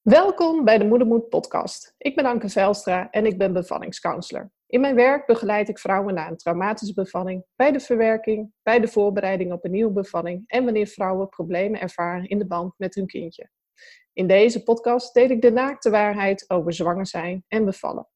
Welkom bij de Moedermoed podcast. Ik ben Anke Zijlstra en ik ben bevallingscounselor. In mijn werk begeleid ik vrouwen na een traumatische bevalling, bij de verwerking, bij de voorbereiding op een nieuwe bevalling en wanneer vrouwen problemen ervaren in de band met hun kindje. In deze podcast deel ik de naakte waarheid over zwanger zijn en bevallen.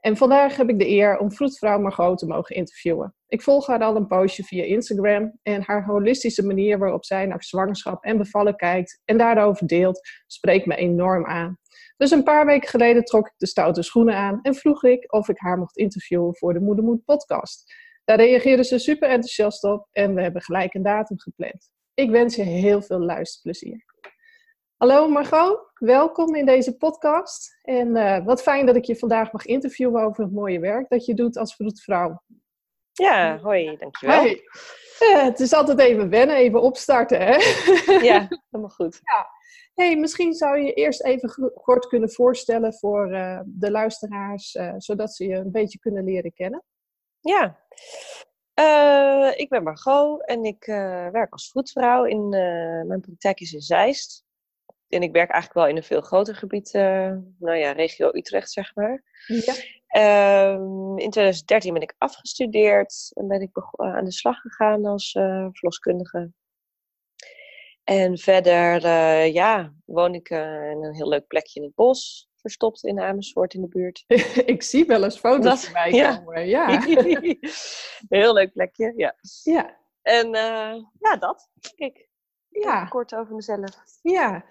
En vandaag heb ik de eer om vroedvrouw Margot te mogen interviewen. Ik volg haar al een poosje via Instagram en haar holistische manier waarop zij naar zwangerschap en bevallen kijkt en daarover deelt, spreekt me enorm aan. Dus een paar weken geleden trok ik de stoute schoenen aan en vroeg ik of ik haar mocht interviewen voor de Moedermoed podcast. Daar reageerde ze super enthousiast op en we hebben gelijk een datum gepland. Ik wens je heel veel luisterplezier. Hallo Margot, welkom in deze podcast. En uh, wat fijn dat ik je vandaag mag interviewen over het mooie werk dat je doet als vroedvrouw. Ja, hoi, dankjewel. Hey. Uh, het is altijd even wennen, even opstarten, hè? Ja, helemaal goed. Ja. Hey, misschien zou je eerst even kort kunnen voorstellen voor uh, de luisteraars, zodat ze je een beetje kunnen leren kennen. Ja, ik ben Margot en ik werk als vroedvrouw. In, mijn praktijk is in Zeist en ik werk eigenlijk wel in een veel groter gebied, nou ja, regio Utrecht, zeg maar. Ja. Um, in 2013 ben ik afgestudeerd en ben ik uh, aan de slag gegaan als uh, verloskundige. En verder, ja, woon ik in een heel leuk plekje in het bos, verstopt in Amersfoort in de buurt. ik zie wel eens foto's Dat, voorbij ja. komen, ja. heel leuk plekje, ja. Ja. En ja, dat, kijk. Ja. Kort over mezelf. Ja,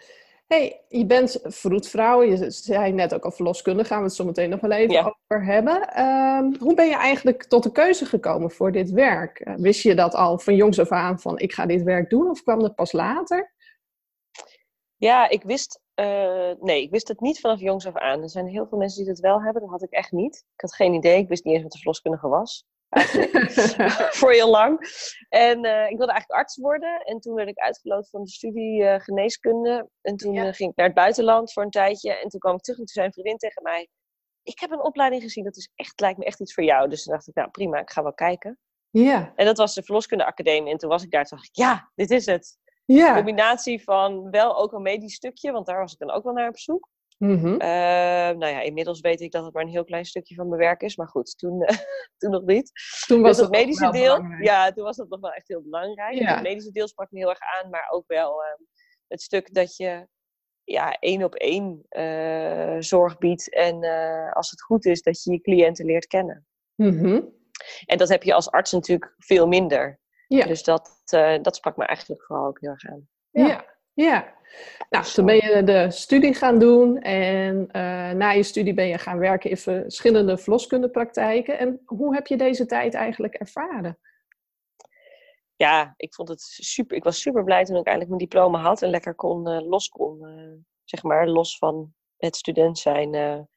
hey, je bent vroedvrouw. Je zei net ook al verloskundige. Gaan we het zo meteen nog wel even over hebben. Ehm, hoe ben je eigenlijk tot de keuze gekomen voor dit werk? Uh, wist je dat al van jongs af aan van ik ga dit werk doen? Of kwam dat pas later? Ja, ik wist... Uh, nee, ik wist het niet vanaf jongs af aan. Er zijn heel veel mensen die dat wel hebben. Dat had ik echt niet. Ik had geen idee. Ik wist niet eens wat de verloskundige was. voor heel lang. En uh, ik wilde eigenlijk arts worden. En toen werd ik uitgeloot van de studie uh, geneeskunde. En toen uh, ging ik naar het buitenland voor een tijdje. En toen kwam ik terug en toen zei een vriendin tegen mij... Ik heb een opleiding gezien, dat is echt, lijkt me echt iets voor jou. Dus toen dacht ik, nou prima, ik ga wel kijken. Ja. En dat was de Verloskunde Academie. En toen was ik daar, toen dacht ik, ja, dit is het. Ja. Een combinatie van wel ook een medisch stukje, want daar was ik dan ook wel naar op zoek. Mm nou ja, inmiddels weet ik dat het maar een heel klein stukje van mijn werk is. Maar goed, toen, toen nog niet. Toen was dus het, medische deel, ja, toen was dat nog wel echt heel belangrijk. Het medische deel sprak me heel erg aan, maar ook wel uh, het stuk dat je ja, één op één uh, zorg biedt. En uh, als het goed is, dat je je cliënten leert kennen. Mm En dat heb je als arts natuurlijk veel minder. Ja. Dus dat, dat sprak me eigenlijk vooral ook heel erg aan. ja. ja. ja. Nou, toen ben je de studie gaan doen en uh, na je studie ben je gaan werken in verschillende verloskundepraktijken. En hoe heb je deze tijd eigenlijk ervaren? Ja, ik vond het super. Ik was super blij toen ik eindelijk mijn diploma had en lekker kon uh, los kon, uh, zeg maar, los van het student zijn,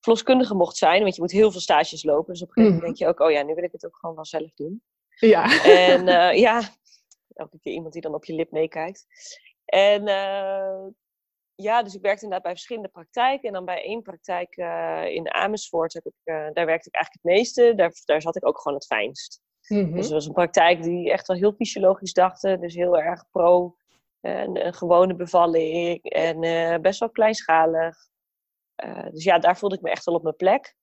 verloskundige mocht zijn. Want je moet heel veel stages lopen. Dus op een gegeven moment mhm. denk je ook, oh ja, nu wil ik het ook gewoon wel zelf doen. Ja. En ja, elke keer iemand die dan op je lip meekijkt. En uh, ja, dus ik werkte inderdaad bij verschillende praktijken. En dan bij één praktijk uh, in Amersfoort, heb ik, uh, daar werkte ik eigenlijk het meeste. Daar, daar zat ik ook gewoon het fijnst. Mm -hmm. Dus het was een praktijk die echt wel heel fysiologisch dachten. Dus heel erg pro een, een gewone bevalling en best wel kleinschalig. dus ja, daar voelde ik me echt wel op mijn plek.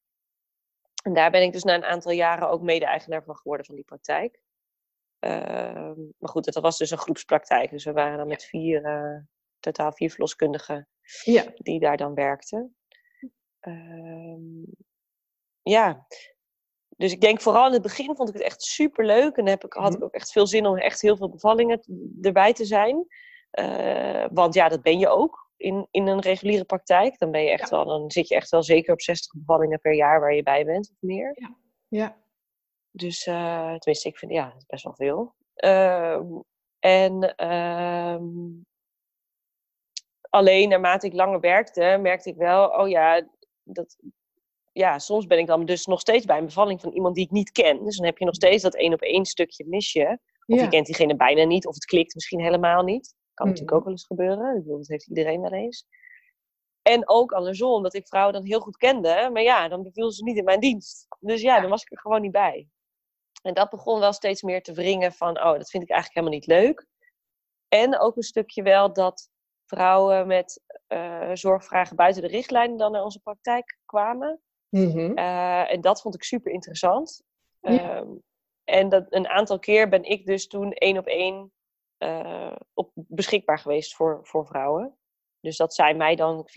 En daar ben ik dus na een aantal jaren ook mede-eigenaar van geworden van die praktijk. Ehm, maar goed, dat was dus een groepspraktijk. Dus we waren dan met vier, uh, totaal vier verloskundigen ja. die daar dan werkten. Uh, ja, dus ik denk vooral in het begin vond ik het echt super leuk. En heb ik, had ik mhm. ook echt veel zin om echt heel veel bevallingen erbij te zijn. Uh, want ja, dat ben je ook in, in een reguliere praktijk. Dan, ben je echt wel, dan zit je echt wel zeker op 60 bevallingen per jaar waar je bij bent of meer. Ja. ja. Dus uh, tenminste, ik vind ja, dat is best wel veel. Uh, en uh, alleen naarmate ik langer werkte, merkte ik wel, oh ja, dat, ja, soms ben ik dan dus nog steeds bij een bevalling van iemand die ik niet ken. Dus dan heb je nog steeds dat één op één stukje mis je. Of je kent diegene bijna niet, of het klikt misschien helemaal niet. Kan natuurlijk ook mm. wel eens gebeuren. Ik bedoel, dat heeft iedereen wel eens. En ook andersom, dat ik vrouwen dan heel goed kende. Maar ja, dan beviel ze niet in mijn dienst. Dus ja, dan was ik er gewoon niet bij. En dat begon wel steeds meer te wringen van, oh, dat vind ik eigenlijk helemaal niet leuk. En ook een stukje wel dat vrouwen met uh, zorgvragen buiten de richtlijnen dan naar onze praktijk kwamen. Mhm. Uh, en dat vond ik super interessant. Ja. Ehm, en dat, een aantal keer ben ik dus toen één op één uh, op, beschikbaar geweest voor, voor vrouwen. Dus dat zij mij dan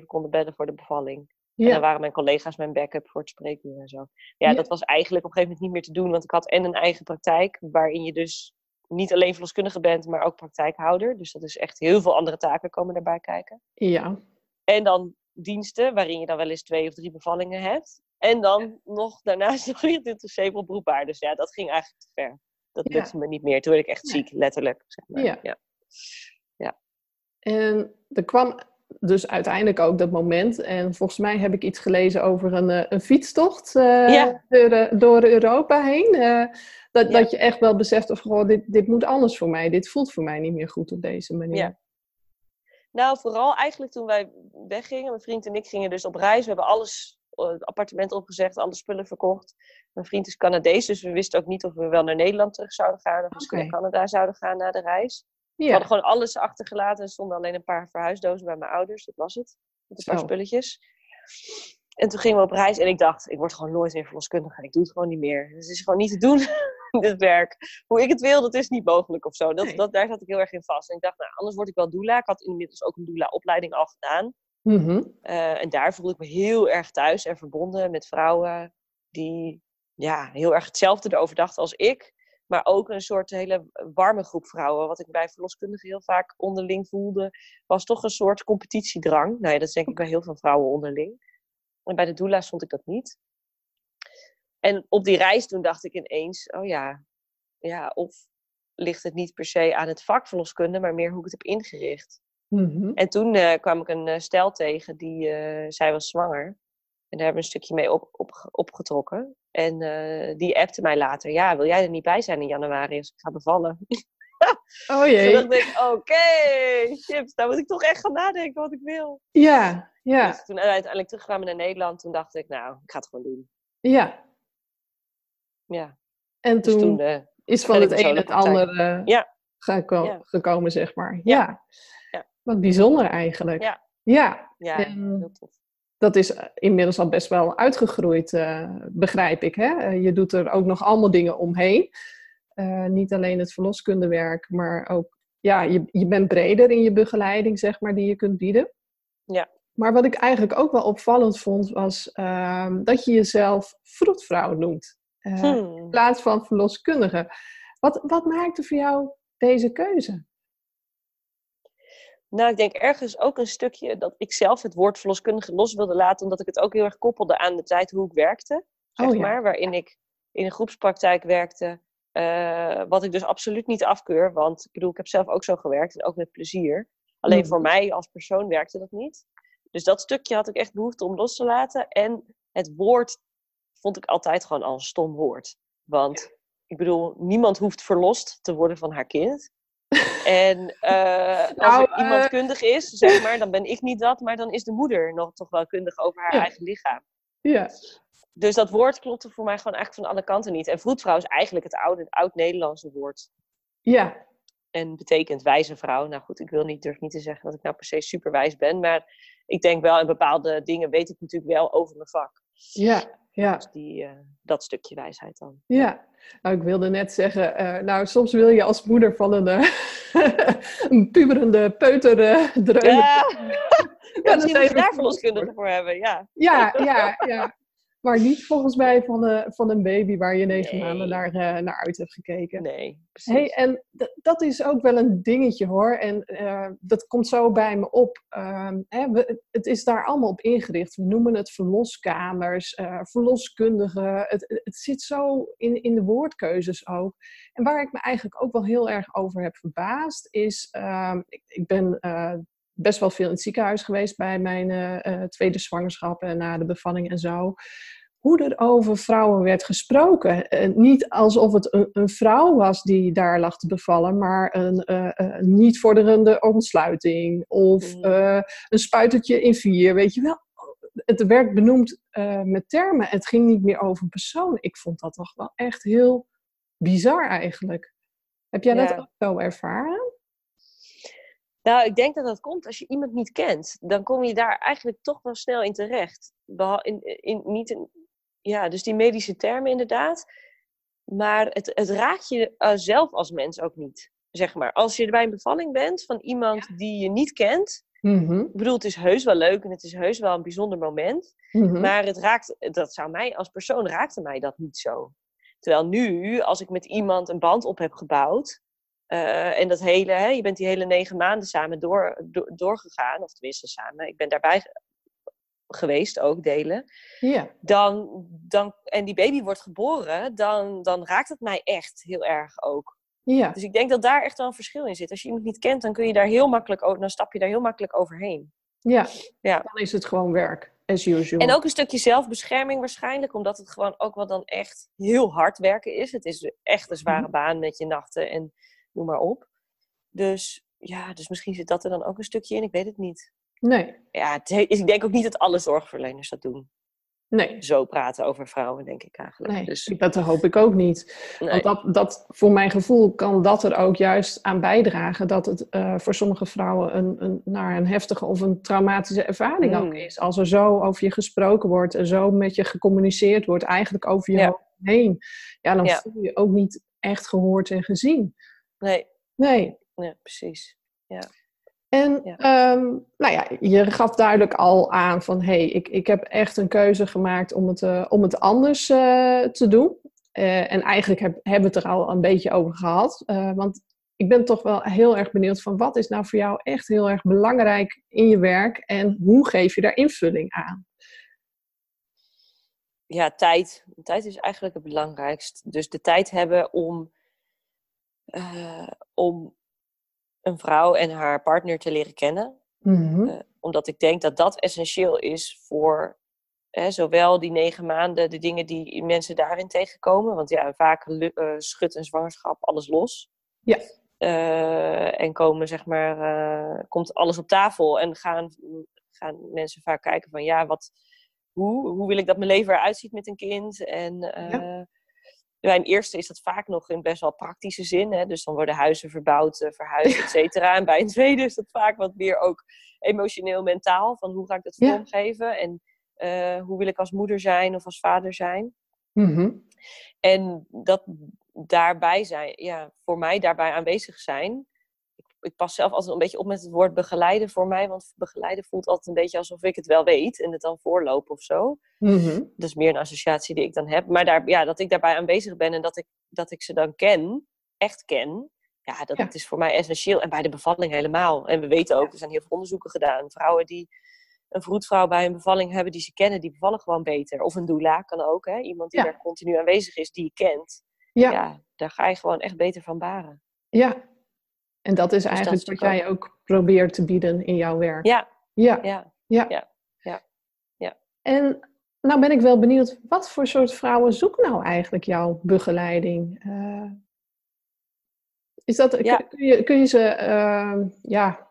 24-7 konden bellen voor de bevalling. En dan waren mijn collega's mijn backup voor het spreekuur en zo. Ja, Ja. dat was eigenlijk op een gegeven moment niet meer te doen. Want ik had en een eigen praktijk, waarin je dus niet alleen verloskundige bent, maar ook praktijkhouder. Dus dat is echt heel veel andere taken komen daarbij kijken. Ja. En dan diensten, waarin je dan wel eens twee of drie bevallingen hebt. En dan nog daarnaast nog 24 op beroepbaar. Dus ja, dat ging eigenlijk te ver. Dat Ja. lukte me niet meer. Toen werd ik echt ziek, letterlijk. Zeg maar. Ja. ja. En er kwam dus uiteindelijk ook dat moment. En volgens mij heb ik iets gelezen over een, eh, een fietstocht eh, Ja. door, eh, door Europa heen. Dat, Ja. dat je echt wel beseft of gewoon dit, dit moet anders voor mij. Dit voelt voor mij niet meer goed op deze manier. Ja. Nou, vooral eigenlijk toen wij weggingen. Mijn vriend en ik gingen dus op reis. We hebben alles, het appartement opgezegd, alle spullen verkocht. Mijn vriend is Canadees, dus we wisten ook niet of we wel naar Nederland terug zouden gaan. Of misschien naar Canada zouden gaan na de reis. We Ja. hadden gewoon alles achtergelaten. Er stonden alleen een paar verhuisdozen bij mijn ouders. Dat was het. Met een paar Zo. spulletjes. En toen gingen we op reis. En ik dacht, ik word gewoon nooit meer verloskundige. Ik doe het gewoon niet meer. Het is gewoon niet te doen, dit werk. Hoe ik het wil, dat is niet mogelijk of zo. Dat, Nee. dat, daar zat ik heel erg in vast. En ik dacht, nou, anders word ik wel doula. Ik had inmiddels ook een doula-opleiding al gedaan. Mhm. Eh, en daar voelde ik me heel erg thuis en verbonden met vrouwen die ja, heel erg hetzelfde erover dachten als ik. Maar ook een soort hele warme groep vrouwen. Wat ik bij verloskundigen heel vaak onderling voelde, was toch een soort competitiedrang. Nou ja, dat is denk ik bij heel veel vrouwen onderling. En bij de doula's vond ik dat niet. En op die reis toen dacht ik ineens, oh ja, ja, of ligt het niet per se aan het vak verloskunde, maar meer hoe ik het heb ingericht. Mhm. En toen eh, kwam ik een eh, stel tegen, die, eh, zij was zwanger. En daar hebben we een stukje mee op, op, opgetrokken. En eh, die appte mij later, ja, wil jij er niet bij zijn in januari als ik ga bevallen? Oh Toen jee. dacht ik, oké, chips, daar moet ik toch echt gaan nadenken wat ik wil. Ja, ja, Dus toen uiteindelijk terugkwamen naar Nederland, toen dacht ik, nou, ik ga het gewoon doen. ja. Ja, En dus toen toen, eh, is van het een het ander Ja. geko- Ja. gekomen, zeg maar. Ja. Ja. Ja. Wat bijzonder eigenlijk. Ja. Ja. ja, En- heel tof. Dat is inmiddels al best wel uitgegroeid, eh, begrijp ik. Hè? Eh, je doet er ook nog allemaal dingen omheen. Eh, niet alleen het verloskundewerk, maar ook, ja, je, je bent breder in je begeleiding, zeg maar, die je kunt bieden. Ja. Maar wat ik eigenlijk ook wel opvallend vond, was ehm, dat je jezelf vroedvrouw noemt. eh, In Hmm. plaats van verloskundige. Wat, wat maakte voor jou deze keuze? Nou, ik denk ergens ook een stukje dat ik zelf het woord verloskundige los wilde laten, omdat ik het ook heel erg koppelde aan de tijd hoe ik werkte, zeg Oh ja. maar, waarin ik in een groepspraktijk werkte, eh, wat ik dus absoluut niet afkeur, want ik bedoel, ik heb zelf ook zo gewerkt en ook met plezier. Alleen Mhm. voor mij als persoon werkte dat niet. Dus dat stukje had ik echt behoefte om los te laten. En het woord vond ik altijd gewoon al een stom woord. Want ik bedoel, niemand hoeft verlost te worden van haar kind. En eh, als Nou, er iemand eh. kundig is, zeg maar, dan ben ik niet dat, maar dan is de moeder nog toch wel kundig over haar Ja. eigen lichaam. Ja, Dus dat woord klopte voor mij gewoon eigenlijk van alle kanten niet. En vroedvrouw is eigenlijk het oude, oud-Nederlandse woord. ja, En betekent wijze vrouw. Nou goed, ik wil niet, durf niet te zeggen dat ik nou per se superwijs ben. Maar ik denk wel, in bepaalde dingen weet ik natuurlijk wel over mijn vak. Ja, ja. Dus die, eh, dat stukje wijsheid dan. Ja, nou ik wilde net zeggen, eh, nou soms wil je als moeder van een, eh, een puberende peuter eh dreunen. Ja, dan ja misschien moet je even daar verloskundige voor hebben. Ja, Ja, ja, ja. Maar niet volgens mij van, eh, van een baby waar je negen Nee. maanden naar, eh, naar uit hebt gekeken. nee, precies. Hey, en dat is ook wel een dingetje hoor. En eh, dat komt zo bij me op. Ehm, hè, we, het is daar allemaal op ingericht. We noemen het verloskamers, eh verloskundigen. Het, het zit zo in, in de woordkeuzes ook. En waar ik me eigenlijk ook wel heel erg over heb verbaasd, is: ehm, ik, ik ben best wel veel in het ziekenhuis geweest bij mijn eh, eh, tweede zwangerschap en na de bevalling en zo hoe er over vrouwen werd gesproken. Eh, niet alsof het een, een vrouw was die daar lag te bevallen, maar een eh, niet vorderende ontsluiting of eh, een spuitertje in vier, weet je wel. Het werd benoemd met termen. Het ging niet meer over een persoon. Ik vond dat toch wel echt heel bizar eigenlijk. Heb jij dat ook zo ervaren? Nou, ik denk dat dat komt als je iemand niet kent. Dan kom je daar eigenlijk toch wel snel in terecht. In, in, niet in, ja, dus die medische termen inderdaad. Maar het, het raakt je uh, zelf als mens ook niet. Zeg maar. Als je bij een bevalling bent van iemand die je niet kent. Mhm. Ik bedoel, het is heus wel leuk en het is heus wel een bijzonder moment. Mhm. Maar het raakt, dat zou mij als persoon raakte mij dat niet zo. Terwijl nu, als ik met iemand een band op heb gebouwd. Eh, en dat hele, hè, je bent die hele negen maanden samen door, door- doorgegaan, of tenminste samen. Ik ben daarbij ge- geweest ook delen. Ja. Dan, dan, en die baby wordt geboren, dan, dan raakt het mij echt heel erg ook. Ja. Dus ik denk dat daar echt wel een verschil in zit. Als je iemand niet kent, dan kun je daar heel makkelijk over, dan stap je daar heel makkelijk overheen. Ja. Ja. Dan is het gewoon werk, as usual. En ook een stukje zelfbescherming waarschijnlijk, omdat het gewoon ook wel dan echt heel hard werken is. Het is echt een zware baan met je nachten en noem maar op. Dus ja, dus misschien zit dat er dan ook een stukje in, ik weet het niet. Nee, Ja, het he- ik denk ook niet dat alle zorgverleners dat doen. nee. Zo praten over vrouwen, denk ik eigenlijk. Nee, Dus, dat hoop ik ook niet. nee. Want dat, dat, voor mijn gevoel kan dat er ook juist aan bijdragen dat het eh, voor sommige vrouwen een, een, nou, een heftige of een traumatische ervaring ook Mm. is. Als er zo over je gesproken wordt en zo met je gecommuniceerd wordt, eigenlijk over je Ja. hoofd heen, ja, dan Ja. voel je je ook niet echt gehoord en gezien. Nee, Nee. nee, precies. En Ja. ehm, nou ja, je gaf duidelijk al aan van hé, hey, ik, ik heb echt een keuze gemaakt om het, eh, om het anders eh, te doen. Eh, en eigenlijk heb, hebben we het er al een beetje over gehad. Eh, want ik ben toch wel heel erg benieuwd van wat is nou voor jou echt heel erg belangrijk in je werk en hoe geef je daar invulling aan? Ja, tijd. Tijd is eigenlijk het belangrijkst. Dus de tijd hebben om, eh, om een vrouw en haar partner te leren kennen. Mhm. Eh, omdat ik denk dat dat essentieel is voor hè, zowel die negen maanden, de dingen die mensen daarin tegenkomen. Want ja, vaak eh, schudt een zwangerschap alles los. Ja. En komen, zeg maar, komt alles op tafel en gaan, gaan mensen vaak kijken van ja, wat, hoe, hoe wil ik dat mijn leven eruit ziet met een kind? En bij een eerste is dat vaak nog in best wel praktische zin. Hè? Dus dan worden huizen verbouwd, eh, verhuisd, et cetera. En bij een tweede is dat vaak wat meer ook emotioneel, mentaal. Van hoe ga ik dat Ja. vormgeven? En eh, hoe wil ik als moeder zijn of als vader zijn? Mhm. En dat daarbij zijn, ja, voor mij daarbij aanwezig zijn. Ik, pas zelf altijd een beetje op met het woord begeleiden voor mij. Want begeleiden voelt altijd een beetje alsof ik het wel weet en het dan voorloop of zo. Mhm. Dat is meer een associatie die ik dan heb. Maar daar, ja, dat ik daarbij aanwezig ben en dat ik, dat ik ze dan ken, echt ken. Ja, dat, Ja. dat is voor mij essentieel. En bij de bevalling helemaal. En we weten ook, er zijn heel veel onderzoeken gedaan. Vrouwen die een vroedvrouw bij een bevalling hebben die ze kennen, die bevallen gewoon beter. Of een doula kan ook, hè? Iemand die Ja. daar continu aanwezig is, die je kent. Ja. Ja. daar ga je gewoon echt beter van baren. ja. En dat is dat eigenlijk is wat jij ook probeert te bieden in jouw werk. Ja, ja. ja. Ja. Ja, ja, ja. En nou ben ik wel benieuwd, wat voor soort vrouwen zoekt nou eigenlijk jouw begeleiding? Eh, is dat, Ja. kun, je, kun je ze, eh, ja,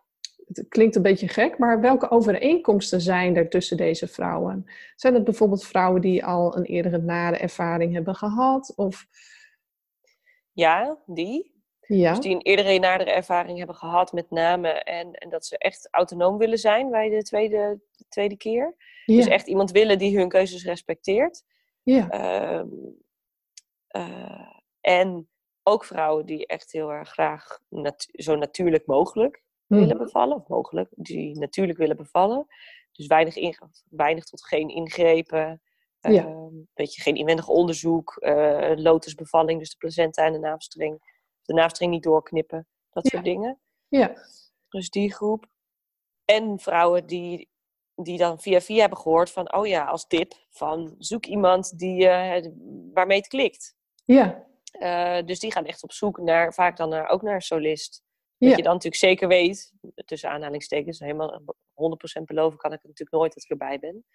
het klinkt een beetje gek, maar welke overeenkomsten zijn er tussen deze vrouwen? Zijn het bijvoorbeeld vrouwen die al een eerdere nare ervaring hebben gehad? Of, ja, die. Ja, Dus die een eerdere nadere ervaring hebben gehad met name. En, en dat ze echt autonoom willen zijn bij de tweede, de tweede keer. ja, Dus echt iemand willen die hun keuzes respecteert. ja, Ehm, eh, en ook vrouwen die echt heel erg graag nat- zo natuurlijk mogelijk willen Mhm. bevallen. Of mogelijk, die natuurlijk willen bevallen. Dus weinig, weinig tot geen ingrepen. Ja. Ehm, weet je, geen inwendig onderzoek. eh lotusbevalling, dus de placenta en de naafstreng. De niet doorknippen. Dat Ja. soort dingen. ja, Dus die groep. En vrouwen die, die dan via via hebben gehoord van, oh ja, als tip, van zoek iemand die, eh, waarmee het klikt. ja, Eh, dus die gaan echt op zoek naar, vaak dan naar, ook naar een solist. Dat ja, je dan natuurlijk zeker weet, tussen aanhalingstekens, helemaal 100% beloven kan ik natuurlijk nooit dat ik erbij ben.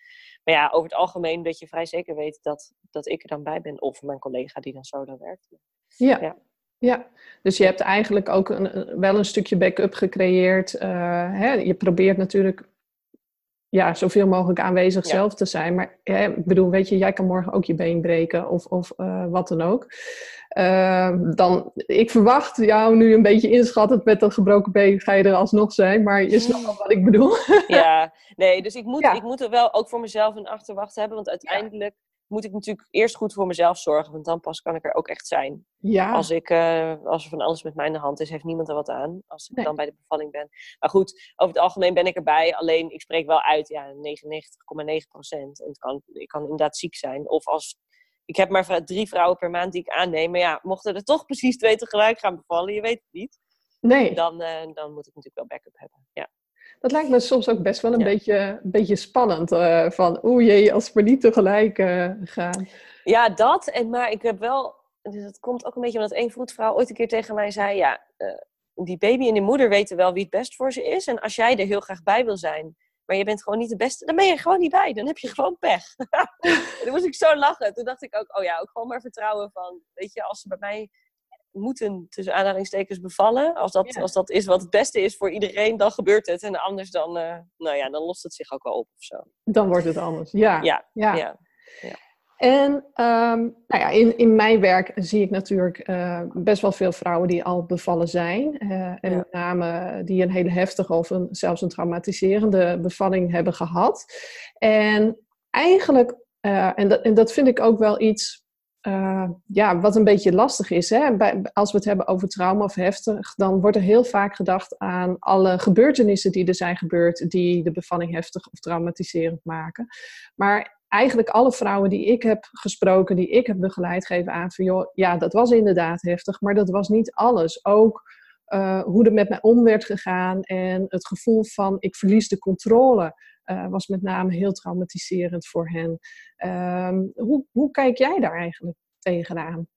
Maar ja, over het algemeen dat je vrij zeker weet dat, dat ik er dan bij ben. Of mijn collega die dan solo werkt. ja. Ja. Ja, dus je hebt eigenlijk ook een, wel een stukje backup gecreëerd. eh, hè? Je probeert natuurlijk ja, zoveel mogelijk aanwezig Ja. zelf te zijn. Maar hè, ik bedoel, weet je, jij kan morgen ook je been breken of, of eh, wat dan ook. Ehm, dan, ik verwacht jou nu een beetje inschattend met een gebroken been ga je er alsnog zijn, maar je snapt wel wat ik bedoel. Ja, nee, dus ik moet, ik moet er wel ook voor mezelf een achterwacht hebben, want uiteindelijk moet ik natuurlijk eerst goed voor mezelf zorgen, want dan pas kan ik er ook echt zijn. Ja. Als, ik, uh, als er van alles met mij in de hand is, heeft niemand er wat aan. Als ik dan bij de bevalling ben. Maar goed, over het algemeen ben ik erbij. Alleen ik spreek wel uit, ja, 99,9 procent. En het kan, ik kan inderdaad ziek zijn. Of als ik heb maar drie vrouwen per maand die ik aanneem. Maar ja, mochten er toch precies twee tegelijk gaan bevallen, je weet het niet. Nee. Dan, uh, dan moet ik natuurlijk wel backup hebben. Ja. Dat lijkt me soms ook best wel een, beetje, een beetje spannend. Uh, van, oeh jee, als we niet tegelijk uh, gaan. Ja, dat. En, maar ik heb wel... Dus dat komt ook een beetje omdat één vroedvrouw ooit een keer tegen mij zei... Ja, die baby en die moeder weten wel wie het best voor ze is. En als jij er heel graag bij wil zijn maar je bent gewoon niet de beste, dan ben je gewoon niet bij. Dan heb je gewoon pech. toen moest ik zo lachen. Toen dacht ik ook, oh ja, ook gewoon maar vertrouwen van, weet je, als ze bij mij moeten tussen aanhalingstekens bevallen, als dat, als dat is wat het beste is voor iedereen, dan gebeurt het. En anders dan, uh, nou ja, dan lost het zich ook wel op of zo. Dan wordt het anders, ja. ja. ja. ja. En um, nou ja, in, in mijn werk zie ik natuurlijk uh, best wel veel vrouwen die al bevallen zijn. Uh, en met name die een hele heftige of een, zelfs een traumatiserende bevalling hebben gehad. En eigenlijk, en, dat, en dat vind ik ook wel iets ja, wat een beetje lastig is. Hè? Bij, als we het hebben over trauma of heftig, dan wordt er heel vaak gedacht aan alle gebeurtenissen die er zijn gebeurd, die de bevalling heftig of traumatiserend maken. Maar eigenlijk alle vrouwen die ik heb gesproken, die ik heb begeleid, geven aan van joh, ja, dat was inderdaad heftig, maar dat was niet alles. Ook uh, hoe er met mij om werd gegaan en het gevoel van ik verlies de controle uh, was met name heel traumatiserend voor hen. Uh, hoe, hoe kijk jij daar eigenlijk tegenaan?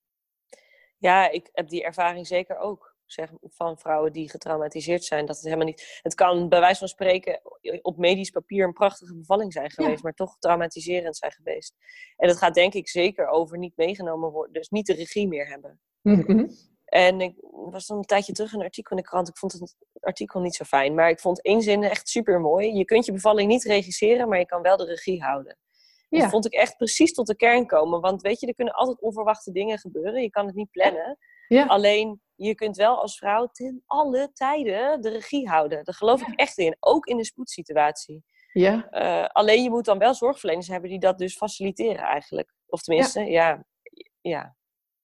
Ja, ik heb die ervaring zeker ook zeg, van vrouwen die getraumatiseerd zijn. Dat het helemaal niet. Het kan bij wijze van spreken op medisch papier een prachtige bevalling zijn geweest, maar toch traumatiserend zijn geweest. En het gaat denk ik zeker over niet meegenomen worden, dus niet de regie meer hebben. Mhm. En ik was dan een tijdje terug een artikel in de krant. Ik vond het artikel niet zo fijn, maar ik vond één zin echt super mooi. Je kunt je bevalling niet regisseren, maar je kan wel de regie houden. Ja. Dat vond ik echt precies tot de kern komen. Want weet je, er kunnen altijd onverwachte dingen gebeuren. Je kan het niet plannen. Ja. Alleen je kunt wel als vrouw ten alle tijden de regie houden. Daar geloof ik echt in. Ook in een spoedsituatie. Ja. Uh, alleen je moet dan wel zorgverleners hebben die dat dus faciliteren eigenlijk. Of tenminste, ja. Ja.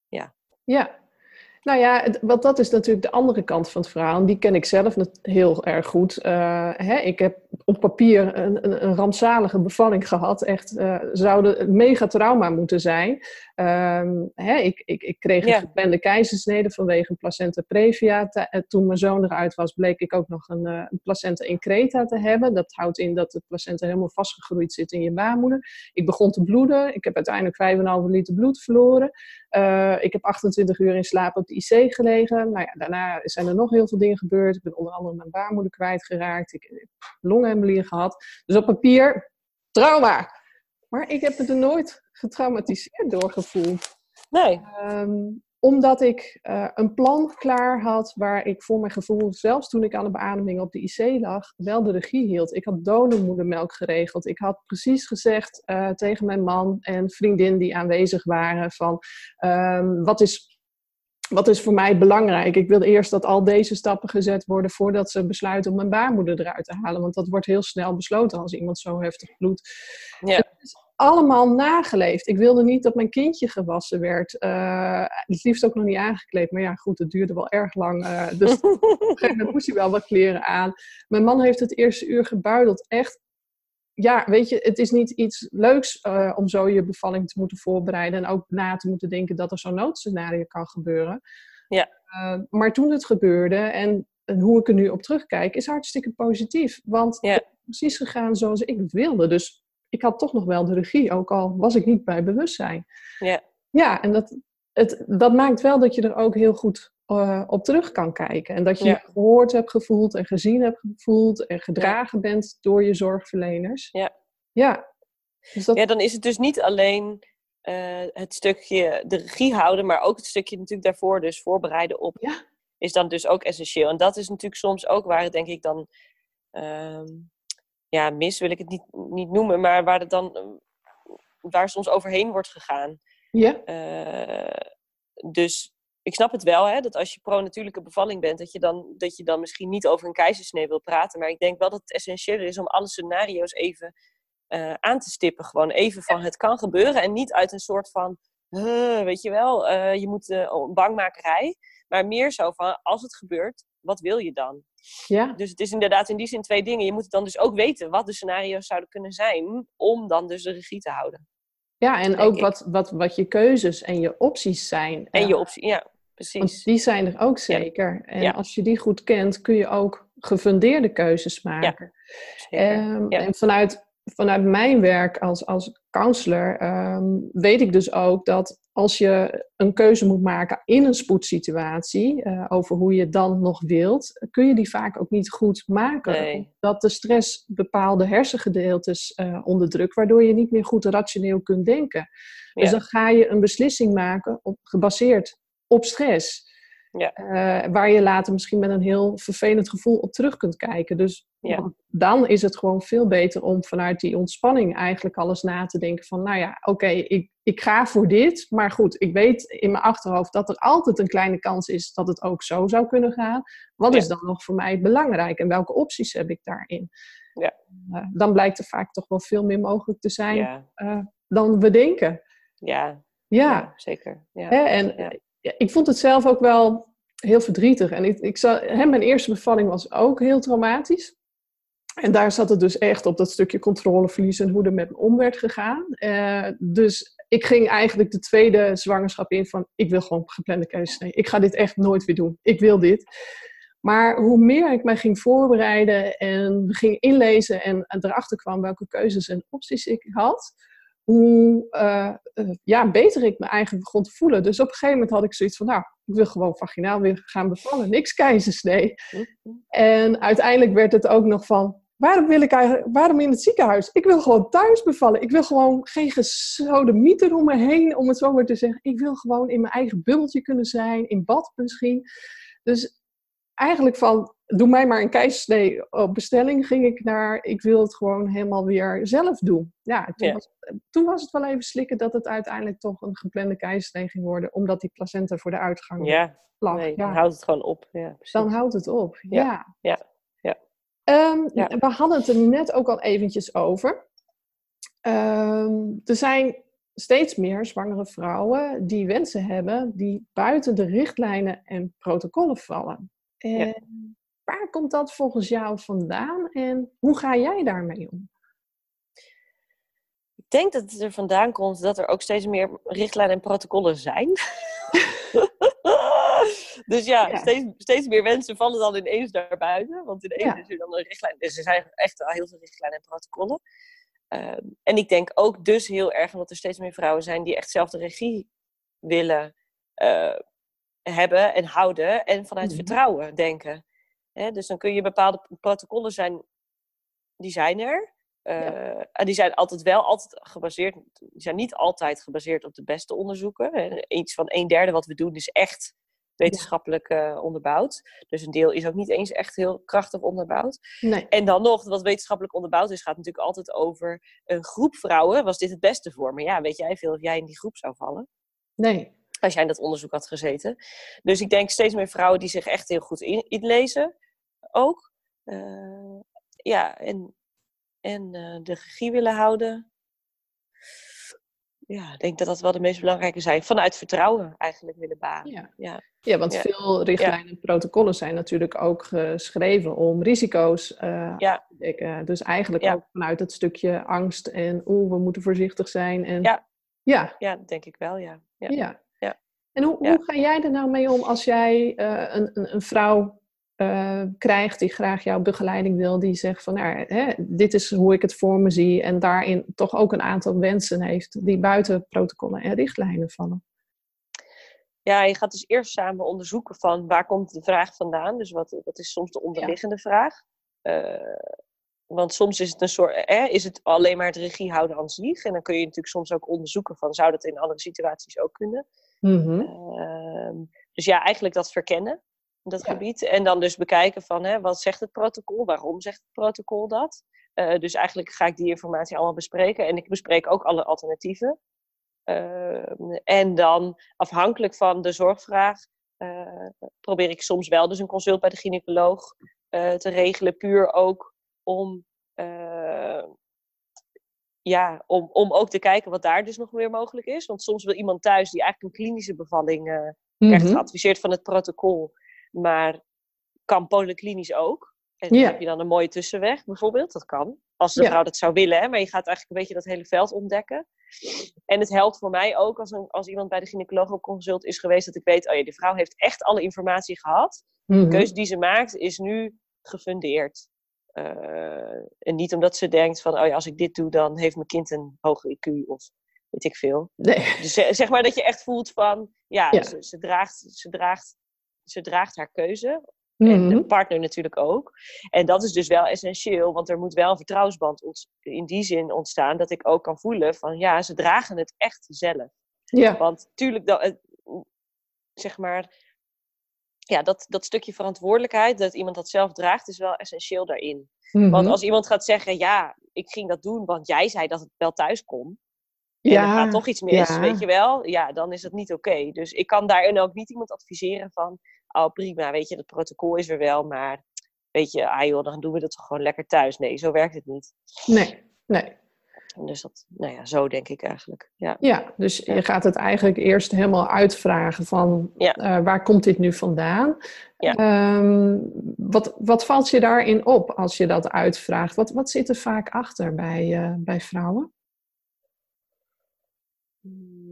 Ja. ja. Nou ja, want dat is natuurlijk de andere kant van het verhaal. En die ken ik zelf heel erg goed. Uh, hè, ik heb op papier een, een, een rampzalige bevalling gehad. Echt, uh, zou een mega trauma moeten zijn. Um, hè, ik, ik, ik, kreeg een geplande keizersnede vanwege een placenta previa. Eh, toen mijn zoon eruit was, bleek ik ook nog een, een placenta increta te hebben. Dat houdt in dat de placenta helemaal vastgegroeid zit in je baarmoeder. Ik begon te bloeden. Ik heb uiteindelijk 5,5 liter bloed verloren. Uh, ik heb 28 uur in slaap op de IC gelegen. Nou ja, daarna zijn er nog heel veel dingen gebeurd. Ik ben onder andere mijn baarmoeder kwijtgeraakt. Ik heb longembolie gehad. Dus op papier, trauma. Maar ik heb het er nooit getraumatiseerd doorgevoeld. Nee. Um, omdat ik uh, een plan klaar had waar ik voor mijn gevoel, zelfs toen ik aan de beademing op de IC lag, wel de regie hield. Ik had donormoedermelk geregeld. Ik had precies gezegd uh, tegen mijn man en vriendin die aanwezig waren van um, wat is wat is voor mij belangrijk? Ik wil eerst dat al deze stappen gezet worden voordat ze besluiten om mijn baarmoeder eruit te halen. Want dat wordt heel snel besloten als iemand zo heftig bloedt. Ja. Het is allemaal nageleefd. Ik wilde niet dat mijn kindje gewassen werd. Uh, het liefst ook nog niet aangekleed. Maar ja, goed, het duurde wel erg lang. Uh, dus op een gegeven moment moest hij wel wat kleren aan. Mijn man heeft het eerste uur gebuideld. Echt ja, weet je, het is niet iets leuks uh, om zo je bevalling te moeten voorbereiden en ook na te moeten denken dat er zo'n noodscenario kan gebeuren. Ja. Uh, maar toen het gebeurde en, en, hoe ik er nu op terugkijk, is hartstikke positief. Want ja. het is precies gegaan zoals ik het wilde. Dus ik had toch nog wel de regie, ook al was ik niet bij bewustzijn. Ja, ja en dat, het, dat maakt wel dat je er ook heel goed uh, op terug kan kijken. En dat je gehoord hebt gevoeld en gezien hebt gevoeld en gedragen bent door je zorgverleners. Ja. Ja. Dus dat... ja, dan is het dus niet alleen uh, het stukje de regie houden, maar ook het stukje natuurlijk daarvoor dus voorbereiden op. Ja. Is dan dus ook essentieel. En dat is natuurlijk soms ook waar het denk ik dan, uh, ja, mis wil ik het niet, niet noemen, maar waar het dan, waar soms overheen wordt gegaan. Ja. Uh, dus ik snap het wel, hè, dat als je pro-natuurlijke bevalling bent, dat je, dan, dat je dan misschien niet over een keizersnee wil praten. Maar ik denk wel dat het essentieel is om alle scenario's even uh, aan te stippen. Gewoon even van het kan gebeuren en niet uit een soort van, uh, weet je wel, uh, je moet een bangmakerij. Maar meer zo van, als het gebeurt, wat wil je dan? Ja. Dus het is inderdaad in die zin twee dingen. Je moet dan dus ook weten wat de scenario's zouden kunnen zijn, om dan dus de regie te houden. Ja, en ook wat, wat, wat je keuzes en je opties zijn. En je opties, ja, precies. Want die zijn er ook zeker. Ja. En ja. als je die goed kent, kun je ook gefundeerde keuzes maken. Ja, um, en vanuit vanuit mijn werk als, als counselor um, weet ik dus ook dat als je een keuze moet maken in een spoedsituatie uh, over hoe je het dan nog wilt, kun je die vaak ook niet goed maken. Nee. Dat de stress bepaalde hersengedeeltes uh, onderdrukt, waardoor je niet meer goed rationeel kunt denken. Dus ja. dan ga je een beslissing maken op, gebaseerd op stress. Ja. Uh, waar je later misschien met een heel vervelend gevoel op terug kunt kijken. Dus ja. dan is het gewoon veel beter om vanuit die ontspanning eigenlijk alles na te denken van, nou ja, oké, okay, ik, ik ga voor dit, maar goed, ik weet in mijn achterhoofd dat er altijd een kleine kans is dat het ook zo zou kunnen gaan. Wat Ja. is dan nog voor mij belangrijk en welke opties heb ik daarin? Ja. Uh, dan blijkt er vaak toch wel veel meer mogelijk te zijn uh, dan we denken. ja, Ja, ja, zeker. Ja. Hè, en Ja. Ja, ik vond het zelf ook wel heel verdrietig. En ik, ik hè, mijn eerste bevalling was ook heel traumatisch. En daar zat het dus echt op dat stukje controleverlies en hoe er met me om werd gegaan. Uh, dus ik ging eigenlijk de tweede zwangerschap in van ik wil gewoon geplande keizersnee. Ik ga dit echt nooit weer doen. Ik wil dit. Maar hoe meer ik mij ging voorbereiden en ging inlezen en, en erachter kwam welke keuzes en opties ik had, hoe uh, uh, ja, beter ik me eigenlijk begon te voelen. Dus op een gegeven moment had ik zoiets van, nou, ik wil gewoon vaginaal weer gaan bevallen. Niks keizersnee. En uiteindelijk werd het ook nog van, waarom wil ik eigenlijk, waarom in het ziekenhuis? Ik wil gewoon thuis bevallen. Ik wil gewoon geen gesodemieter om me heen, om het zo maar te zeggen. Ik wil gewoon in mijn eigen bubbeltje kunnen zijn, in bad misschien. Dus eigenlijk van, doe mij maar een keizersnee op bestelling, ging ik naar, ik wil het gewoon helemaal weer zelf doen. Ja, toen, Ja. Was, toen was het wel even slikken dat het uiteindelijk toch een geplande keizersnee ging worden, omdat die placenta voor de uitgang Ja, lag. nee, ja, dan houdt het gewoon op. Ja, dan houdt het op. Ja, Ja. ja, ja. Ehm, Ja. We hadden het er net ook al eventjes over. Ehm, er zijn steeds meer zwangere vrouwen die wensen hebben die buiten de richtlijnen en protocollen vallen. En Ja. waar komt dat volgens jou vandaan en hoe ga jij daarmee om? Ik denk dat het er vandaan komt dat er ook steeds meer richtlijnen en protocollen zijn. dus ja, Ja. Steeds, steeds meer mensen vallen dan ineens naar buiten. Want ineens Ja. is er dan een richtlijn. Dus er zijn echt al heel veel richtlijnen en protocollen. Ehm, en ik denk ook dus heel erg omdat er steeds meer vrouwen zijn die echt zelf de regie willen eh, hebben en houden. En vanuit Mhm. vertrouwen denken. Dus dan kun je bepaalde protocollen zijn, die zijn er. Uh, en die zijn altijd wel altijd gebaseerd, die zijn niet altijd gebaseerd op de beste onderzoeken. Hè. Iets van een derde wat we doen is echt wetenschappelijk uh, onderbouwd. Dus een deel is ook niet eens echt heel krachtig onderbouwd. Nee. En dan nog, wat wetenschappelijk onderbouwd is, gaat natuurlijk altijd over een groep vrouwen. Was dit het beste voor? Maar ja, weet jij veel of jij in die groep zou vallen? Nee. Als jij in dat onderzoek had gezeten. Dus ik denk steeds meer vrouwen die zich echt heel goed in, inlezen. Ook. Uh, ja, en en uh, de regie willen houden. Ja, ik denk dat dat wel de meest belangrijke zijn. Vanuit vertrouwen eigenlijk willen baren. Ja, ja. ja want Ja. veel richtlijnen en protocollen zijn natuurlijk ook geschreven om risico's uh, Ja. te dekken. Dus eigenlijk ook vanuit het stukje angst en oeh, we moeten voorzichtig zijn. En, Ja. Ja. ja, dat denk ik wel, ja. ja. En hoe, Ja. hoe ga jij er nou mee om als jij uh, een, een, een vrouw uh, krijgt die graag jouw begeleiding wil, die zegt van nou, hè, dit is hoe ik het voor me zie en daarin toch ook een aantal wensen heeft die buiten protocollen en richtlijnen vallen. Ja, je gaat dus eerst samen onderzoeken van waar komt de vraag vandaan. Dus wat, wat is soms de onderliggende ja. vraag. Uh, want soms is het een soort, eh, is het alleen maar het regie houden aan zich. En dan kun je natuurlijk soms ook onderzoeken van zou dat in andere situaties ook kunnen. Mm -hmm. uh, dus ja, eigenlijk dat verkennen dat Ja. gebied. En dan dus bekijken van hè, wat zegt het protocol, waarom zegt het protocol dat. Uh, dus eigenlijk ga ik die informatie allemaal bespreken. En ik bespreek ook alle alternatieven. Uh, en dan afhankelijk van de zorgvraag probeer ik soms wel dus een consult bij de gynaecoloog te regelen, puur ook om ja, om, om ook te kijken wat daar dus nog meer mogelijk is. Want soms wil iemand thuis die eigenlijk een klinische bevalling uh, krijgt mhm. geadviseerd van het protocol, maar kan polyklinisch ook. En dan heb je dan een mooie tussenweg bijvoorbeeld, dat kan. Als de vrouw dat zou willen, hè? maar je gaat eigenlijk een beetje dat hele veld ontdekken. En het helpt voor mij ook als, een, als iemand bij de gynaecoloog op consult is geweest, dat ik weet, oh ja, de vrouw heeft echt alle informatie gehad. De mhm. keuze die ze maakt is nu gefundeerd. Eh, en niet omdat ze denkt van, oh ja, als ik dit doe, dan heeft mijn kind een hoger IQ of weet ik veel. Nee. Dus zeg maar dat je echt voelt van, ja, Ze, ze, draagt, ze, draagt, ze draagt haar keuze. En de mhm. partner natuurlijk ook. En dat is dus wel essentieel, want er moet wel een vertrouwensband in die zin ontstaan dat ik ook kan voelen van ja, ze dragen het echt zelf. Ja. Want tuurlijk, dat, zeg maar, ja, dat, dat stukje verantwoordelijkheid, dat iemand dat zelf draagt, is wel essentieel daarin. Want mhm. als iemand gaat zeggen, ja, ik ging dat doen, want jij zei dat het wel thuis kon. Ja, en er gaat toch iets mis, weet je wel? Ja, dan is dat niet oké. Dus ik kan daarin ook niet iemand adviseren van, oh prima, weet je, het protocol is er wel, maar weet je, ah joh, dan doen we dat toch gewoon lekker thuis. Nee, zo werkt het niet. Nee, nee. Dus dat, nou ja, zo denk ik eigenlijk. Ja, ja dus je gaat het eigenlijk eerst helemaal uitvragen van ja. Eh, waar komt dit nu vandaan? Ja. Ehm, wat, wat valt je daarin op als je dat uitvraagt? Wat, wat zit er vaak achter bij, uh, bij vrouwen? Hmm.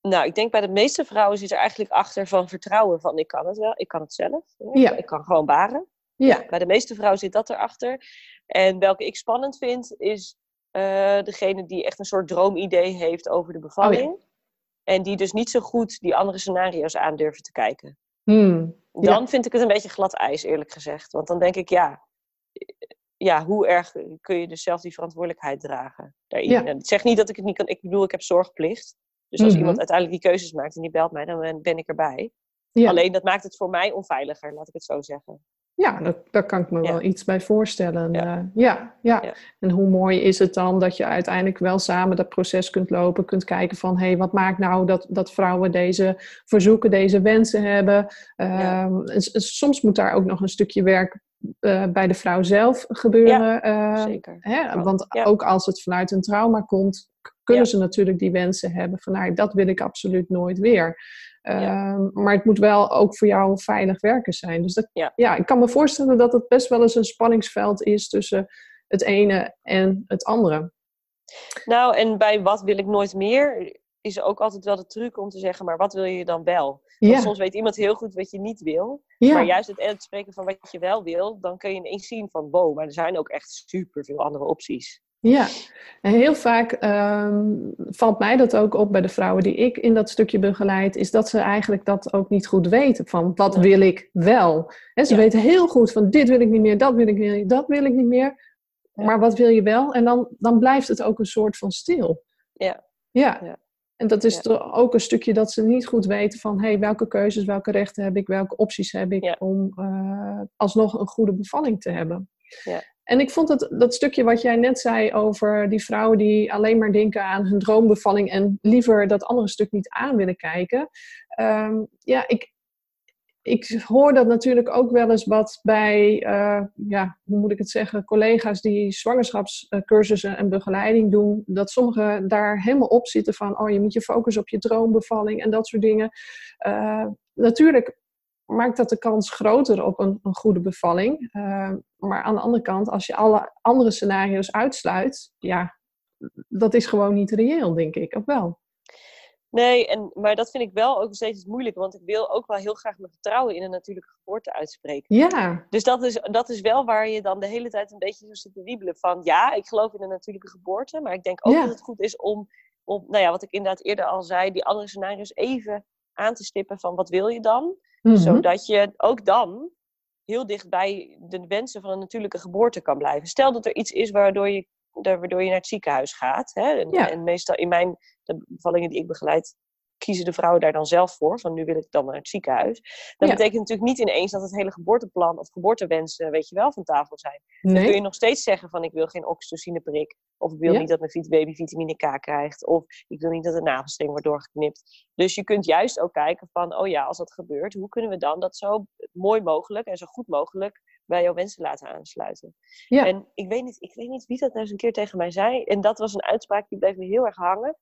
Nou, ik denk bij de meeste vrouwen zit er eigenlijk achter van vertrouwen van ik kan het wel, ik kan het zelf. Ja. Ik kan gewoon baren. Ja. Bij de meeste vrouwen zit dat erachter. En welke ik spannend vind, is uh, degene die echt een soort droomidee heeft over de bevalling. Oh en die dus niet zo goed die andere scenario's aandurven te kijken. Hmm. Dan vind ik het een beetje glad ijs, eerlijk gezegd. Want dan denk ik, ja, ja, hoe erg kun je dus zelf die verantwoordelijkheid dragen daarin? Ja. Ik zeg niet dat ik het niet kan. Ik bedoel, ik heb zorgplicht. Dus als mhm. iemand uiteindelijk die keuzes maakt en die belt mij, dan ben ik erbij. Alleen dat maakt het voor mij onveiliger, laat ik het zo zeggen. Ja, dat, daar kan ik me wel iets bij voorstellen. Ja. Uh, ja, ja. En hoe mooi is het dan dat je uiteindelijk wel samen dat proces kunt lopen, kunt kijken van hé, hey, wat maakt nou dat, dat vrouwen deze verzoeken, deze wensen hebben. Uh, soms moet daar ook nog een stukje werk uh, bij de vrouw zelf gebeuren. Ja, ehm, zeker. Hè? Want ook als het vanuit een trauma komt, kunnen ze natuurlijk die wensen hebben van nou, dat wil ik absoluut nooit weer. Ehm, maar het moet wel ook voor jou veilig werken zijn. Dus dat, ja. ja, ik kan me voorstellen dat het best wel eens een spanningsveld is tussen het ene en het andere. Nou, en bij wat wil ik nooit meer, is ook altijd wel de truc om te zeggen, maar wat wil je dan wel? Want soms weet iemand heel goed wat je niet wil. Maar juist het uitspreken van wat je wel wil, dan kun je ineens zien van wow, maar er zijn ook echt super veel andere opties. Ja, en heel vaak ehm, valt mij dat ook op bij de vrouwen die ik in dat stukje begeleid, is dat ze eigenlijk dat ook niet goed weten van wat wil ik wel. He, ze weten heel goed van dit wil ik niet meer, dat wil ik niet meer, dat wil ik niet meer. Maar wat wil je wel? En dan, dan blijft het ook een soort van stil. Ja. Ja. En dat is toch ook een stukje dat ze niet goed weten van hey, welke keuzes, welke rechten heb ik, welke opties heb ik om uh, alsnog een goede bevalling te hebben. Ja. En ik vond het, dat stukje wat jij net zei over die vrouwen die alleen maar denken aan hun droombevalling en liever dat andere stuk niet aan willen kijken. Um, ja, ik, ik hoor dat natuurlijk ook wel eens wat bij, uh, ja, hoe moet ik het zeggen, collega's die zwangerschapscursussen en begeleiding doen, dat sommigen daar helemaal op zitten van, oh je moet je focussen op je droombevalling en dat soort dingen. Uh, natuurlijk maakt dat de kans groter op een, een goede bevalling. Uh, maar aan de andere kant, als je alle andere scenario's uitsluit, ja, dat is gewoon niet reëel, denk ik. Of wel? Nee, en, maar dat vind ik wel ook steeds moeilijk, want ik wil ook wel heel graag mijn vertrouwen in een natuurlijke geboorte uitspreken. Ja. Dus dat is, dat is wel waar je dan de hele tijd een beetje zo zit te wiebelen van, ja, ik geloof in een natuurlijke geboorte, maar ik denk ook dat het goed is om, om, nou ja, wat ik inderdaad eerder al zei, die andere scenario's even aan te stippen van, wat wil je dan? Mhm. Zodat je ook dan heel dicht bij de wensen van een natuurlijke geboorte kan blijven. Stel dat er iets is waardoor je, waardoor je naar het ziekenhuis gaat. Hè? En, en meestal in mijn de bevallingen die ik begeleid, kiezen de vrouwen daar dan zelf voor, van nu wil ik dan naar het ziekenhuis. Dat Ja. betekent natuurlijk niet ineens dat het hele geboorteplan of geboortewensen, weet je wel, van tafel zijn. Dan kun je nog steeds zeggen van ik wil geen oxytocineprik. Of ik wil Ja. niet dat mijn baby vitamine K krijgt. Of ik wil niet dat de navelstreng wordt doorgeknipt. Dus je kunt juist ook kijken van, oh ja, als dat gebeurt, hoe kunnen we dan dat zo mooi mogelijk en zo goed mogelijk bij jouw wensen laten aansluiten. Ja. En ik weet, niet, ik weet niet wie dat nou eens een keer tegen mij zei. En dat was een uitspraak die bleef me heel erg hangen.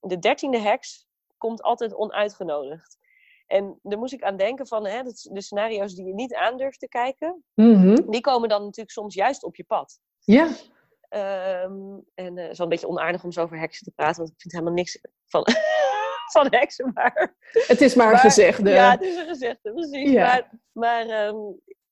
De dertiende heks komt altijd onuitgenodigd. En daar moest ik aan denken van hè, de scenario's die je niet aandurft te kijken, Mhm. die komen dan natuurlijk soms juist op je pad. Ja. Ehm, en eh, het is wel een beetje onaardig om zo over heksen te praten, want ik vind helemaal niks van, van heksen. Maar, Het is maar een gezegde. Ja, het is een gezegde, precies. Ja. Maar, maar ehm,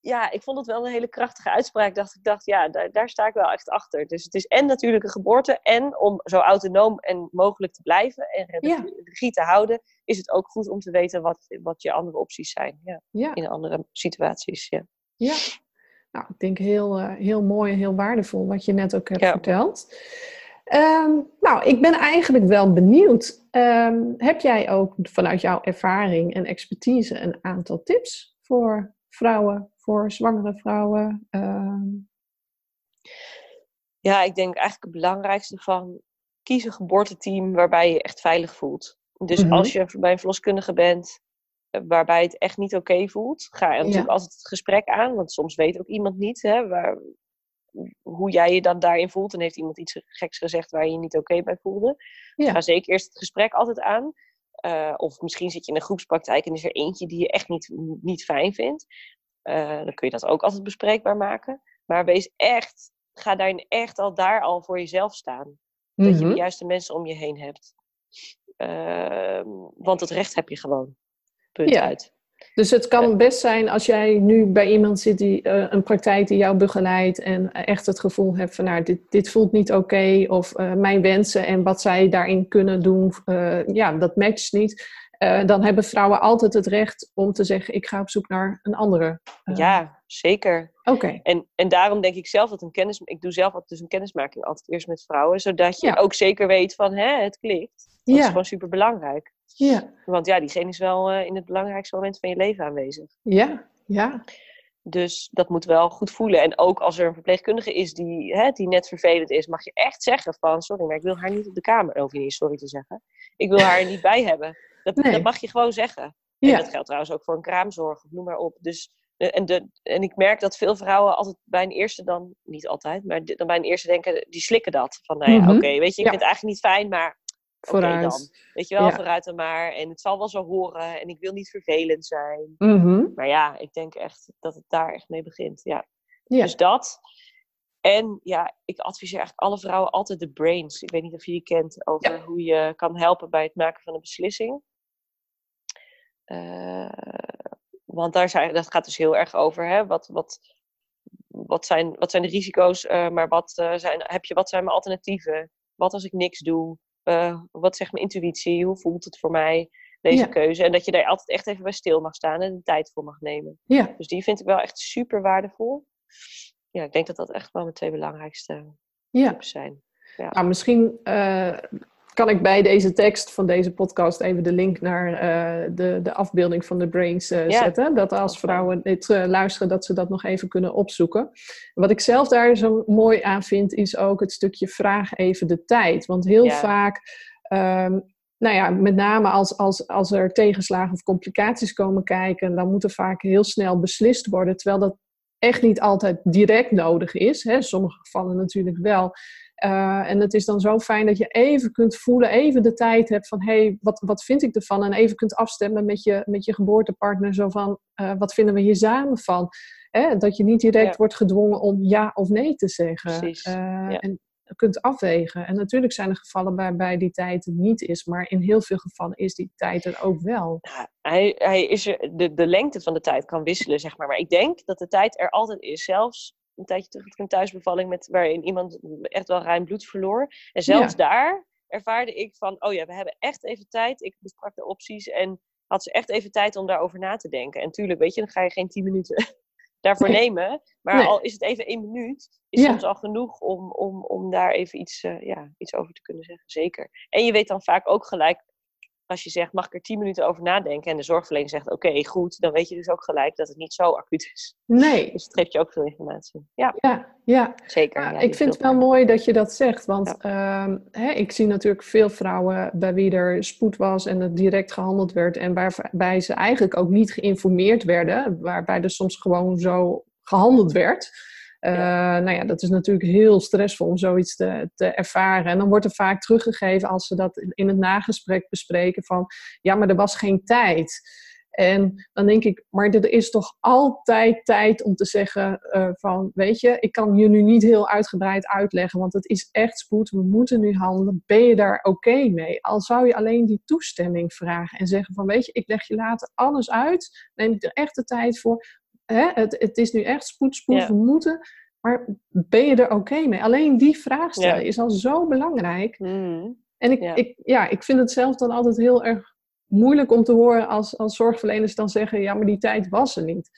ja, ik vond het wel een hele krachtige uitspraak. Dacht, ik dacht, ja, daar, daar sta ik wel echt achter. Dus het is en natuurlijk een geboorte, en om zo autonoom en mogelijk te blijven en Ja. regie te houden, is het ook goed om te weten wat, wat je andere opties zijn ja, ja. in andere situaties. Ja. Ja, nou, ik denk heel, eh, heel mooi en heel waardevol wat je net ook hebt verteld. Ehm, nou, ik ben eigenlijk wel benieuwd. Ehm, heb jij ook vanuit jouw ervaring en expertise een aantal tips voor vrouwen, voor zwangere vrouwen? Ehm, Ja, ik denk eigenlijk het belangrijkste van kies een geboorteteam waarbij je je echt veilig voelt. Dus Mhm. als je bij een verloskundige bent eh, waarbij het echt niet oké voelt, ga je natuurlijk Ja. altijd het gesprek aan. Want soms weet ook iemand niet hè, waar, hoe jij je dan daarin voelt. En heeft iemand iets geks gezegd waar je je niet oké bij voelde. Ja. ga zeker eerst het gesprek altijd aan. Eh, of misschien zit je in een groepspraktijk en is er eentje die je echt niet, niet fijn vindt. Eh, dan kun je dat ook altijd bespreekbaar maken. Maar wees echt, ga daarin echt al daar al voor jezelf staan. Dat je mhm. de juiste mensen om je heen hebt. Ehm, want het recht heb je gewoon. Punt Ja. uit. Dus het kan best zijn als jij nu bij iemand zit die eh, een praktijk die jou begeleidt en eh, echt het gevoel hebt van nou, dit, dit voelt niet oké of eh, mijn wensen en wat zij daarin kunnen doen, eh, ja, dat matcht niet. Eh, dan hebben vrouwen altijd het recht om te zeggen ik ga op zoek naar een andere. eh, Ja, zeker. Oké, En, en daarom denk ik zelf dat een kennis... Ik doe zelf altijd dus een kennismaking altijd eerst met vrouwen. Zodat je Ja. ook zeker weet van, hè, het klikt. Dat is gewoon super belangrijk. ja, Want ja, diegene is wel eh, in het belangrijkste moment van je leven aanwezig. ja, ja, Dus dat moet wel goed voelen. En ook als er een verpleegkundige is die, hè, die net vervelend is, mag je echt zeggen van sorry, maar ik wil haar niet op de kamer. Je niet sorry te zeggen. Ik wil haar er niet bij hebben. Dat, Nee. dat mag je gewoon zeggen. En ja, dat geldt trouwens ook voor een kraamzorg, noem maar op. Dus, eh, en, de, en ik merk dat veel vrouwen altijd bij een eerste dan, niet altijd, maar dan bij een eerste denken, die slikken dat. Van nou ja, Mhm. oké, weet je, ik Ja. vind het eigenlijk niet fijn, maar vooruit. dan. Weet je wel, Ja. vooruit dan maar. En het zal wel zo horen en ik wil niet vervelend zijn. Mhm, Maar ja, ik denk echt dat het daar echt mee begint. Ja. Ja. Dus dat. En ja, ik adviseer eigenlijk alle vrouwen altijd de brains. Ik weet niet of je die kent over hoe je kan helpen bij het maken van een beslissing. Eh, want daar zijn, dat gaat dus heel erg over. Hè? Wat, wat, wat, zijn, wat zijn de risico's? eh, maar wat, eh, zijn, heb je, wat zijn mijn alternatieven? Wat als ik niks doe? Wat zegt mijn intuïtie? Hoe voelt het voor mij? Deze Ja. keuze. En dat je daar altijd echt even bij stil mag staan en de tijd voor mag nemen. ja, Dus die vind ik wel echt super waardevol. Ja, ik denk dat dat echt wel mijn twee belangrijkste ja. tips zijn. Nou, misschien kan ik bij deze tekst van deze podcast even de link naar eh, de, de afbeelding van de brains eh, zetten. Dat als vrouwen dit eh, luisteren, dat ze dat nog even kunnen opzoeken. Wat ik zelf daar zo mooi aan vind, is ook het stukje vraag even de tijd. Want heel vaak. ehm, nou ja, met name als, als, als er tegenslagen of complicaties komen kijken, dan moet er vaak heel snel beslist worden. Terwijl dat echt niet altijd direct nodig is. Hè. In sommige gevallen natuurlijk wel. Uh, en het is dan zo fijn dat je even kunt voelen, even de tijd hebt van hé, hey, wat, wat vind ik ervan? En even kunt afstemmen met je, met je geboortepartner, zo van uh, wat vinden we hier samen van? Dat je niet direct Ja. wordt gedwongen om ja of nee te zeggen. Precies, Uh, ja. En kunt afwegen. En natuurlijk zijn er gevallen waarbij die tijd het niet is, maar in heel veel gevallen is die tijd er ook wel. Hij, hij is er, de, de lengte van de tijd kan wisselen, zeg maar. Maar ik denk dat de tijd er altijd is. Zelfs een tijdje terug had ik een thuisbevalling met, waarin iemand echt wel ruim bloed verloor. En zelfs Ja. daar ervaarde ik van, oh ja, we hebben echt even tijd. Ik besprak de opties en had ze echt even tijd om daarover na te denken. En tuurlijk, weet je, dan ga je geen tien minuten daarvoor Nee. nemen. Maar Nee. al is het even één minuut, is Ja. soms al genoeg om, om, om daar even iets, eh, ja, iets over te kunnen zeggen. Zeker. En je weet dan vaak ook gelijk als je zegt, mag ik er tien minuten over nadenken? En de zorgverlener zegt, oké, goed. Dan weet je dus ook gelijk dat het niet zo acuut is. Nee. Dus het geeft je ook veel informatie. Ja, Ja, ja. zeker. Ja, Ja, ik vind het wel mooi dat je dat zegt, want ehm, hè, ik zie natuurlijk veel vrouwen bij wie er spoed was en het direct gehandeld werd en waarbij ze eigenlijk ook niet geïnformeerd werden, waarbij er soms gewoon zo gehandeld werd. Eh, Nou ja, dat is natuurlijk heel stressvol om zoiets te, te ervaren. En dan wordt er vaak teruggegeven als ze dat in- het nagesprek bespreken van, ja, maar er was geen tijd. En dan denk ik, maar er is toch altijd tijd om te zeggen eh, van, weet je, ik kan je nu niet heel uitgebreid uitleggen, want het is echt spoed, we moeten nu handelen. Ben je daar oké mee? Al zou je alleen die toestemming vragen en zeggen van, weet je, ik leg je later alles uit, neem ik er echt de tijd voor. Hè? Het, het is nu echt spoed, spoed, Ja. we moeten. Maar ben je er oké mee? Alleen die vraag stellen Ja. is al zo belangrijk. Mhm. En ik, Ja. ik, ja, ik vind het zelf dan altijd heel erg moeilijk om te horen als, als zorgverleners dan zeggen, ja, maar die tijd was er niet.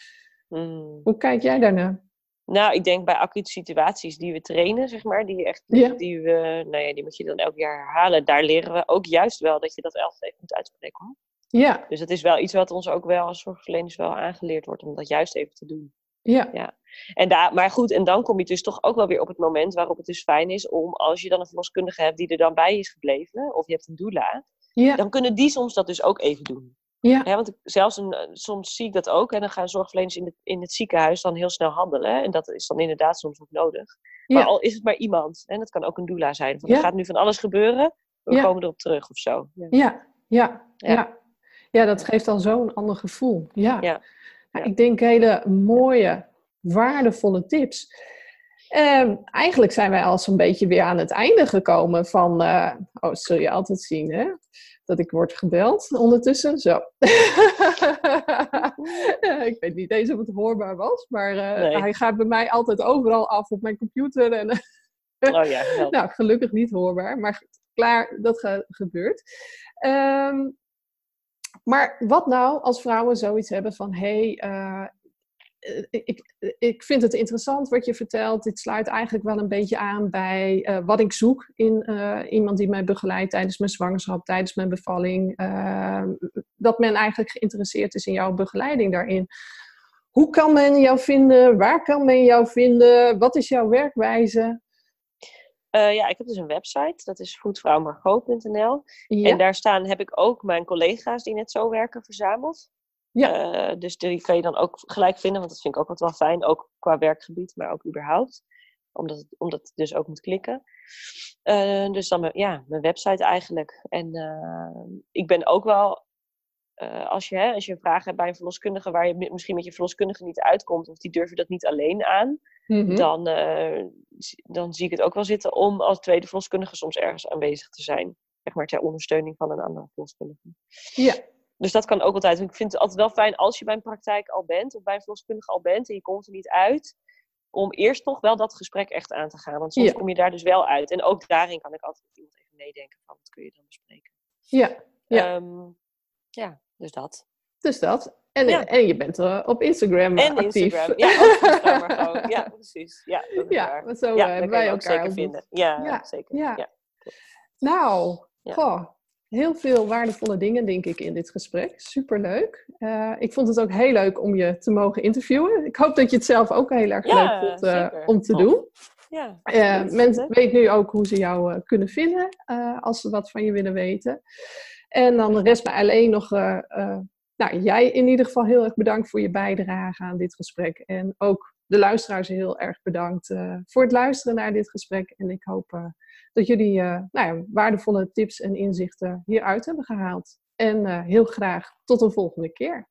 Mhm. Hoe kijk jij daarnaar? Nou, ik denk bij acute situaties die we trainen, zeg maar, die, echt, Ja. die, we, nou ja, die moet je dan elk jaar herhalen. Daar leren we ook juist wel dat je dat altijd even moet uitspreken. Ja, Dus het is wel iets wat ons ook wel als zorgverleners wel aangeleerd wordt om dat juist even te doen. ja, En daar, maar goed, en dan kom je dus toch ook wel weer op het moment waarop het dus fijn is om, als je dan een verloskundige hebt die er dan bij is gebleven, of je hebt een doula, ja, dan kunnen die soms dat dus ook even doen. ja, Hè, want zelfs een, eh, soms zie ik dat ook. En dan gaan zorgverleners in het, in het ziekenhuis dan heel snel handelen. En dat is dan inderdaad soms ook nodig. Maar ja, al is het maar iemand, en dat kan ook een doula zijn. Van, Ja. Er gaat nu van alles gebeuren, we Ja. komen erop terug of zo. Ja. ja, ja, Ja. dat geeft al zo'n ander gevoel. Ja. Ja. Nou. Ik denk hele mooie, waardevolle tips. Ehm, eigenlijk zijn wij al zo'n beetje weer aan het einde gekomen van... eh, oh, zul je altijd zien, hè? Dat ik word gebeld ondertussen. Zo. Ik weet niet eens of het hoorbaar was, maar eh, Nee. hij gaat bij mij altijd overal af op mijn computer. En, Oh ja, help. nou, gelukkig niet hoorbaar, maar klaar, dat ge- gebeurt. Ehm, maar wat nou als vrouwen zoiets hebben van: hé, hey, eh, ik, ik vind het interessant wat je vertelt. Dit sluit eigenlijk wel een beetje aan bij eh, wat ik zoek in eh, iemand die mij begeleidt tijdens mijn zwangerschap, tijdens mijn bevalling. Dat men eigenlijk geïnteresseerd is in jouw begeleiding daarin. Hoe kan men jou vinden? Waar kan men jou vinden? Wat is jouw werkwijze? Eh, ja, ik heb dus een website, dat is voetvrouwmargot.nl. Ja, En daar staan, heb ik ook mijn collega's die net zo werken verzameld. Ja. Eh, dus die kan je dan ook gelijk vinden, want dat vind ik ook altijd wel fijn. Ook qua werkgebied, maar ook überhaupt. Omdat het, omdat het dus ook moet klikken. Eh, dus dan mijn, ja, mijn website eigenlijk. En ik ben ook wel, eh, als, je, hè, als je een vraag hebt bij een verloskundige waar je mi- misschien met je verloskundige niet uitkomt, of die durven dat niet alleen aan, Mhm. dan, eh, dan zie ik het ook wel zitten om als tweede verloskundige soms ergens aanwezig te zijn. Zeg maar ter ondersteuning van een andere verloskundige. ja. Dus dat kan ook altijd. Ik vind het altijd wel fijn als je bij een praktijk al bent, of bij een verloskundige al bent en je komt er niet uit, om eerst toch wel dat gesprek echt aan te gaan. Want soms Ja. kom je daar dus wel uit. En ook daarin kan ik altijd met iemand even meedenken van wat kun je dan bespreken. ja. Ja. Ehm, ja dus dat. Dus dat. En, Ja. en je bent eh, op Instagram En actief. Instagram. Ja, Instagram. Ja, precies. Ja, dat is Ja, waar. want zo ja, eh, hebben je wij ook elkaar zeker vinden. Ja, Ja, zeker. ja. Ja. Nou, Ja. goh, heel veel waardevolle dingen denk ik in dit gesprek. Superleuk. Eh ik vond het ook heel leuk om je te mogen interviewen. Ik hoop dat je het zelf ook heel erg leuk vond eh, om te doen. Ja, Eh mensen weten nu ook hoe ze jou eh, kunnen vinden eh, als ze wat van je willen weten. En dan rest mij alleen nog, eh, eh, nou jij in ieder geval heel erg bedankt voor je bijdrage aan dit gesprek. En ook de luisteraars heel erg bedankt eh, voor het luisteren naar dit gesprek. En ik hoop dat jullie nou ja, waardevolle tips en inzichten hieruit hebben gehaald. En heel graag tot een volgende keer.